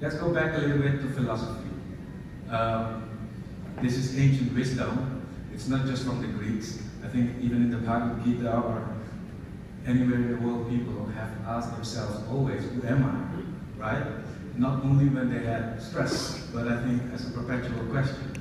let's go back a little bit to philosophy. Um, this is ancient wisdom. It's not just from the Greeks. I think even in the Bhagavad Gita or anywhere in the world, people have asked themselves always, who am I? Right? Not only when they had stress, but I think as a perpetual question.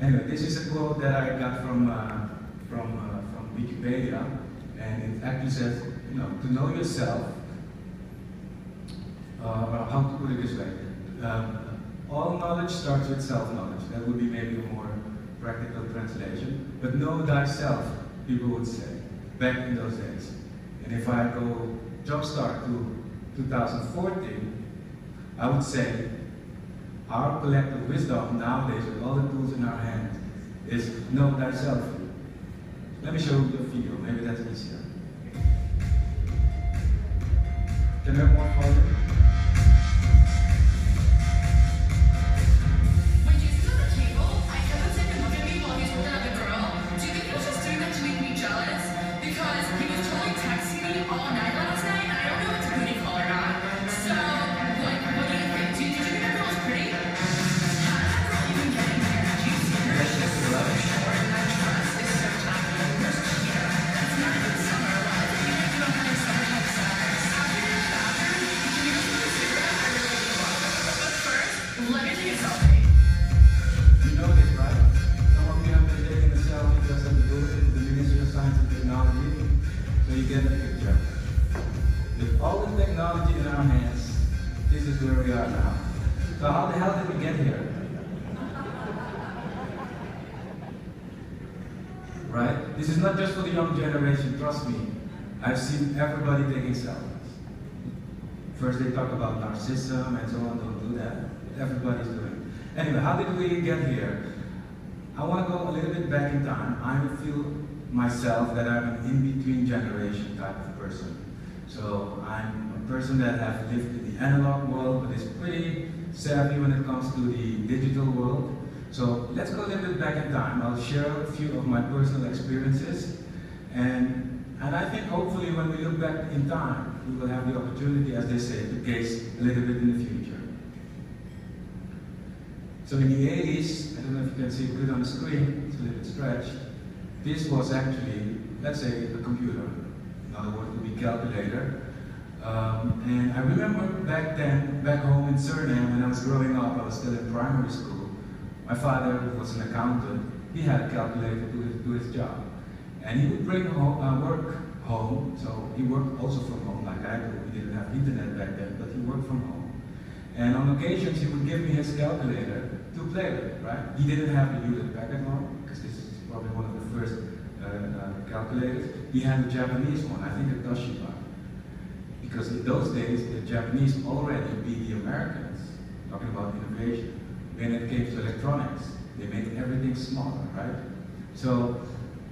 Anyway, this is a quote that I got from, uh, from, uh, from Wikipedia, and it actually says, you know, to know yourself, uh, how to put it this way, um, all knowledge starts with self-knowledge. That would be maybe a more practical translation. But know thyself, people would say, back in those days. And if I go jumpstart to 2014, I would say our collective wisdom nowadays, with all the tools in our hand, is know thyself. Let me show you a video, maybe that's easier. Can I have more volume? Are now. So how the hell did we get here? Right? This is not just for the young generation, trust me. I've seen everybody taking selfies. First they talk about narcissism and so on, don't do that. Everybody's doing it. Anyway, how did we get here? I want to go a little bit back in time. I feel myself that I'm an in-between generation type of person. So I'm person that have lived in the analog world, but is pretty savvy when it comes to the digital world. So let's go a little bit back in time. I'll share a few of my personal experiences. And, and I think hopefully when we look back in time, we will have the opportunity, as they say, to gaze a little bit in the future. So in the 80s, I don't know if you can see it good on the screen, it's a little bit stretched. This was actually, let's say, a computer. In other words, it would be calculator. Um, and I remember back then, back home in Suriname, when I was growing up, I was still in primary school. My father was an accountant. He had a calculator to his, to his job. And he would bring home, uh, work home, so he worked also from home, like I do. We didn't have internet back then, but he worked from home. And on occasions, he would give me his calculator to play with, right? He didn't have the Hewlett Packard one, because this is probably one of the first uh, uh, calculators. He had a Japanese one, I think a Toshiba. Because in those days, the Japanese already beat the Americans, talking about innovation. When it came to electronics, they made everything smaller, right? So,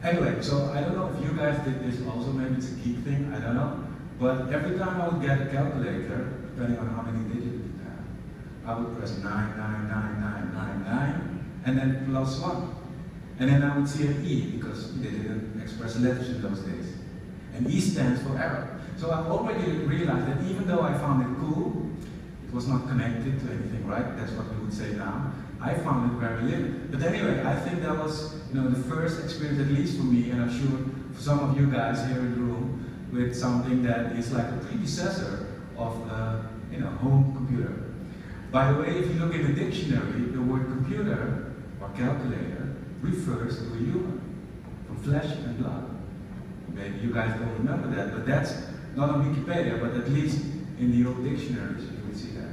anyway, so I don't know if you guys did this also, maybe it's a geek thing, I don't know. But every time I would get a calculator, depending on how many digits you have, I would press 9999999 and then plus 1. And then I would see an E because they didn't express letters in those days. And E stands for error. So I already realized that even though I found it cool, it was not connected to anything, right? That's what we would say now. I found it very limited. But anyway, I think that was you know, the first experience, at least for me, and I'm sure for some of you guys here in the room, with something that is like a predecessor of a you know, home computer. By the way, if you look in the dictionary, the word computer or calculator refers to a human, from flesh and blood. Maybe you guys don't remember that, but that's not on Wikipedia, but at least in the old dictionaries you would see that.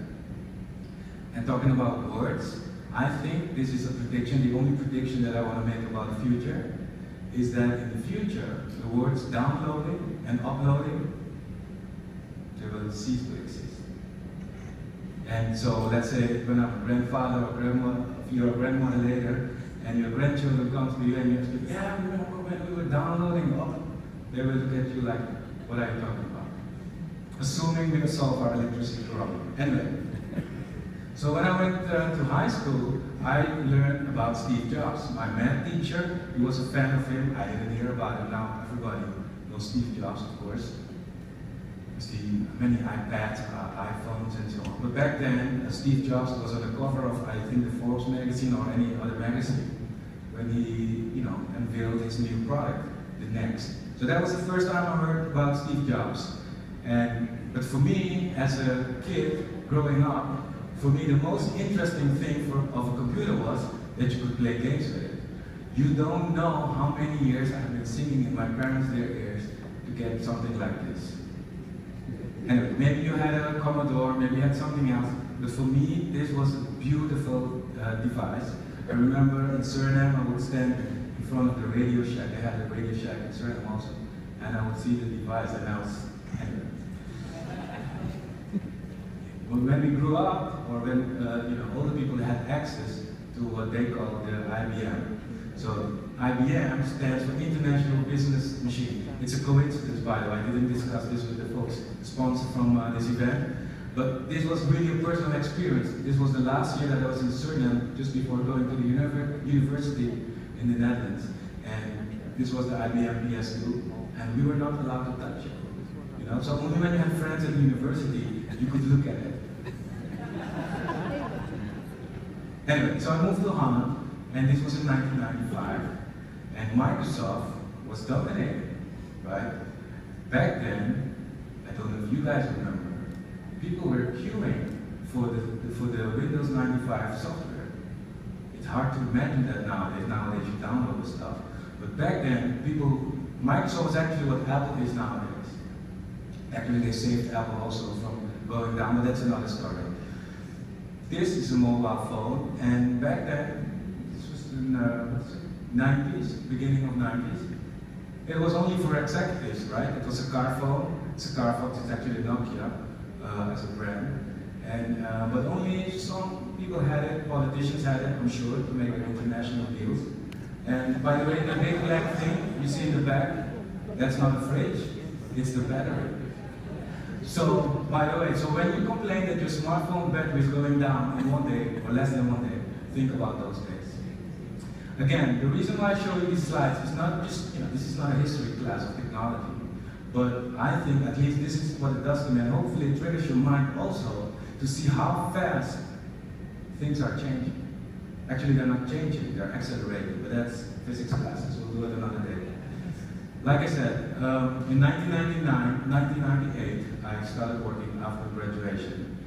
And talking about words, I think this is a prediction, the only prediction that I want to make about the future, is that in the future, the words downloading and uploading, they will cease to exist. And so let's say when I'm a grandfather or grandma, if grandmother later, and your grandchildren come to you and you say, yeah, remember when we were downloading up, they will look at you like, what are you talking about? Assuming we solve our electricity problem. Anyway, so when I went uh, to high school, I learned about Steve Jobs. My math teacher, he was a fan of him. I didn't hear about him. Now everybody knows Steve Jobs, of course. see many iPads, uh, iPhones, and so on. But back then, uh, Steve Jobs was on the cover of, I think, the Forbes magazine or any other magazine when he, you know, unveiled his new product, the Next. So that was the first time I heard about Steve Jobs. And but for me, as a kid growing up, for me the most interesting thing for, of a computer was that you could play games with it. You don't know how many years I've been singing in my parents' their ears to get something like this. Anyway, maybe you had a Commodore, maybe you had something else, but for me, this was a beautiful uh, device. I remember in Suriname, I would stand in front of the Radio Shack. They had a Radio Shack in Suriname also, and I would see the device, and I was. But when we grew up, or when uh, you know older people had access to what they call the IBM. So IBM stands for International Business Machine. It's a coincidence, by the way. I didn't discuss this with the folks sponsor from uh, this event. But this was really a personal experience. This was the last year that I was in Suriname, just before going to the university in the Netherlands. And this was the IBM PS2, and we were not allowed to touch it. Know, so only when you have friends at university, you could look at it. Anyway, so I moved to Holland, and this was in 1995, and Microsoft was dominating, right? Back then, I don't know if you guys remember, people were queuing for the, for the Windows 95 software. It's hard to imagine that nowadays. Nowadays you download the stuff. But back then, people, Microsoft was actually what Apple is nowadays. Actually, they saved Apple also from going down, but that's another story. This is a mobile phone, and back then, this was in the uh, 90s, beginning of 90s. It was only for executives, right? It was a car phone. It's a car phone, it's actually Nokia uh, as a brand. And, uh, but only some people had it, politicians had it, I'm sure, to make international deals. And by the way, the big black thing you see in the back, that's not a fridge, it's the battery. So, by the way, so when you complain that your smartphone battery is going down in one day, or less than one day, think about those days. Again, the reason why I show you these slides is not just, you know, this is not a history class of technology, but I think at least this is what it does to me, and hopefully it triggers your mind also to see how fast things are changing. Actually, they're not changing, they're accelerating, but that's physics classes, we'll do it another day. Like I said, um, in 1999, 1998, I started working after graduation,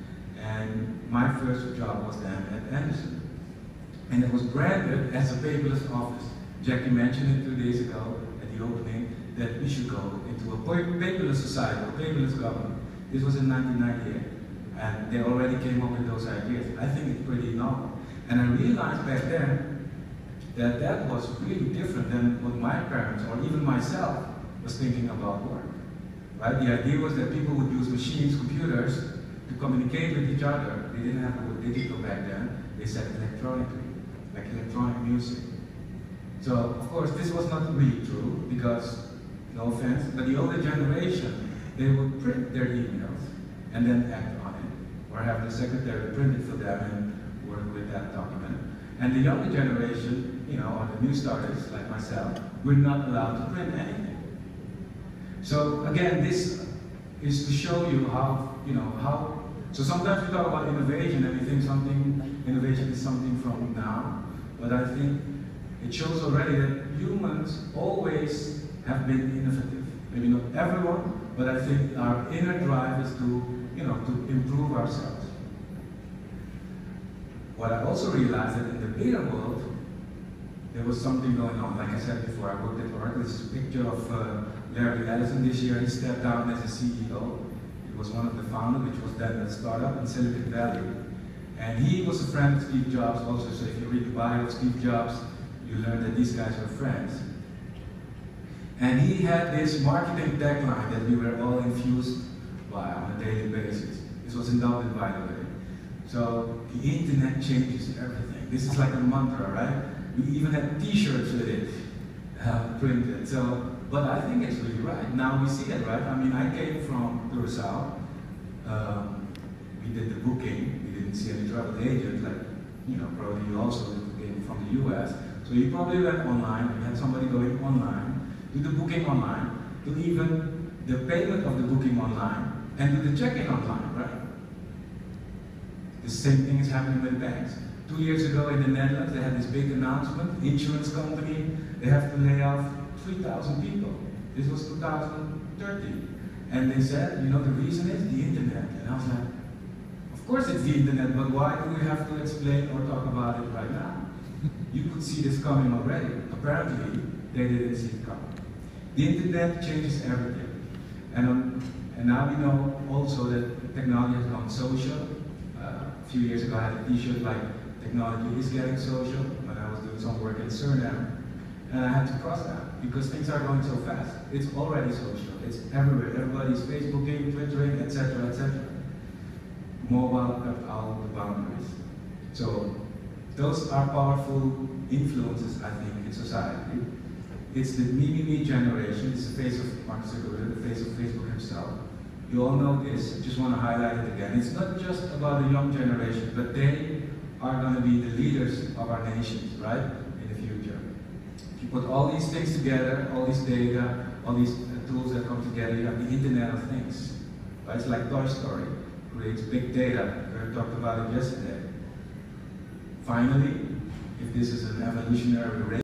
and my first job was then at Andersen. And it was branded as a paperless office. Jackie mentioned it two days ago at the opening that we should go into a paperless society, a paperless government. This was in 1998, and they already came up with those ideas. I think it's pretty novel. And I realized back then that that was really different than what my parents or even myself was thinking about work. Right? The idea was that people would use machines, computers, to communicate with each other. They didn't have the digital back then. They said electronically, like electronic music. So, of course, this was not really true because, no offense, but the older generation, they would print their emails and then act on it, or have the secretary print it for them and work with that document. And the younger generation, you know, or the new starters like myself, we're not allowed to print anything. So again, this is to show you how, you know, how, so sometimes we talk about innovation and we think something, innovation is something from now, but I think it shows already that humans always have been innovative. Maybe not everyone, but I think our inner drive is to, you know, to improve ourselves. What I also realized that in the bigger world, there was something going on. Like I said before, I worked at Oracle. This is a picture of uh, Larry Ellison this year. He stepped down as a CEO. He was one of the founders, which was then a startup in Silicon Valley. And he was a friend of Steve Jobs also. So if you read the bio of Steve Jobs, you learn that these guys were friends. And he had this marketing tagline that we were all infused by on a daily basis. This was in Dublin, by the way. So the internet changes everything. This is like a mantra, right? We even had T-shirts with it printed. So, but I think it's really right. Now we see it, right? I mean, I came from Curacao. Um, we did the booking. We didn't see any travel agent, like you know, probably you also came from the U.S. So you probably went online. You had somebody going online, do the booking online, do even the payment of the booking online, and do the check-in online, right? The same thing is happening with banks. Two years ago in the Netherlands, they had this big announcement, insurance company, they have to lay off 3,000 people. This was 2013. And they said, you know, the reason is the internet. And I was like, of course it's the internet, but why do we have to explain or talk about it right now? You could see this coming already. Apparently, they didn't see it coming. The internet changes everything. And, um, and now we know also that technology has gone social. Uh, a few years ago, I had a t-shirt like, technology is getting social, when I was doing some work at Suriname. And I had to cross that, because things are going so fast. It's already social, it's everywhere. Everybody's Facebooking, Twittering, etc., etc. Mobile cut out the boundaries. So, those are powerful influences, I think, in society. It's the me, me, me generation. It's the face of Mark Zuckerberg, the face of Facebook himself. You all know this. I just want to highlight it again. It's not just about the young generation, but they are going to be the leaders of our nations, right, in the future. You put all these things together, all these data, all these uh, tools that come together, you have the Internet of Things. Right? It's like Toy Story, creates big data. We talked about it yesterday. Finally, if this is an evolutionary rate,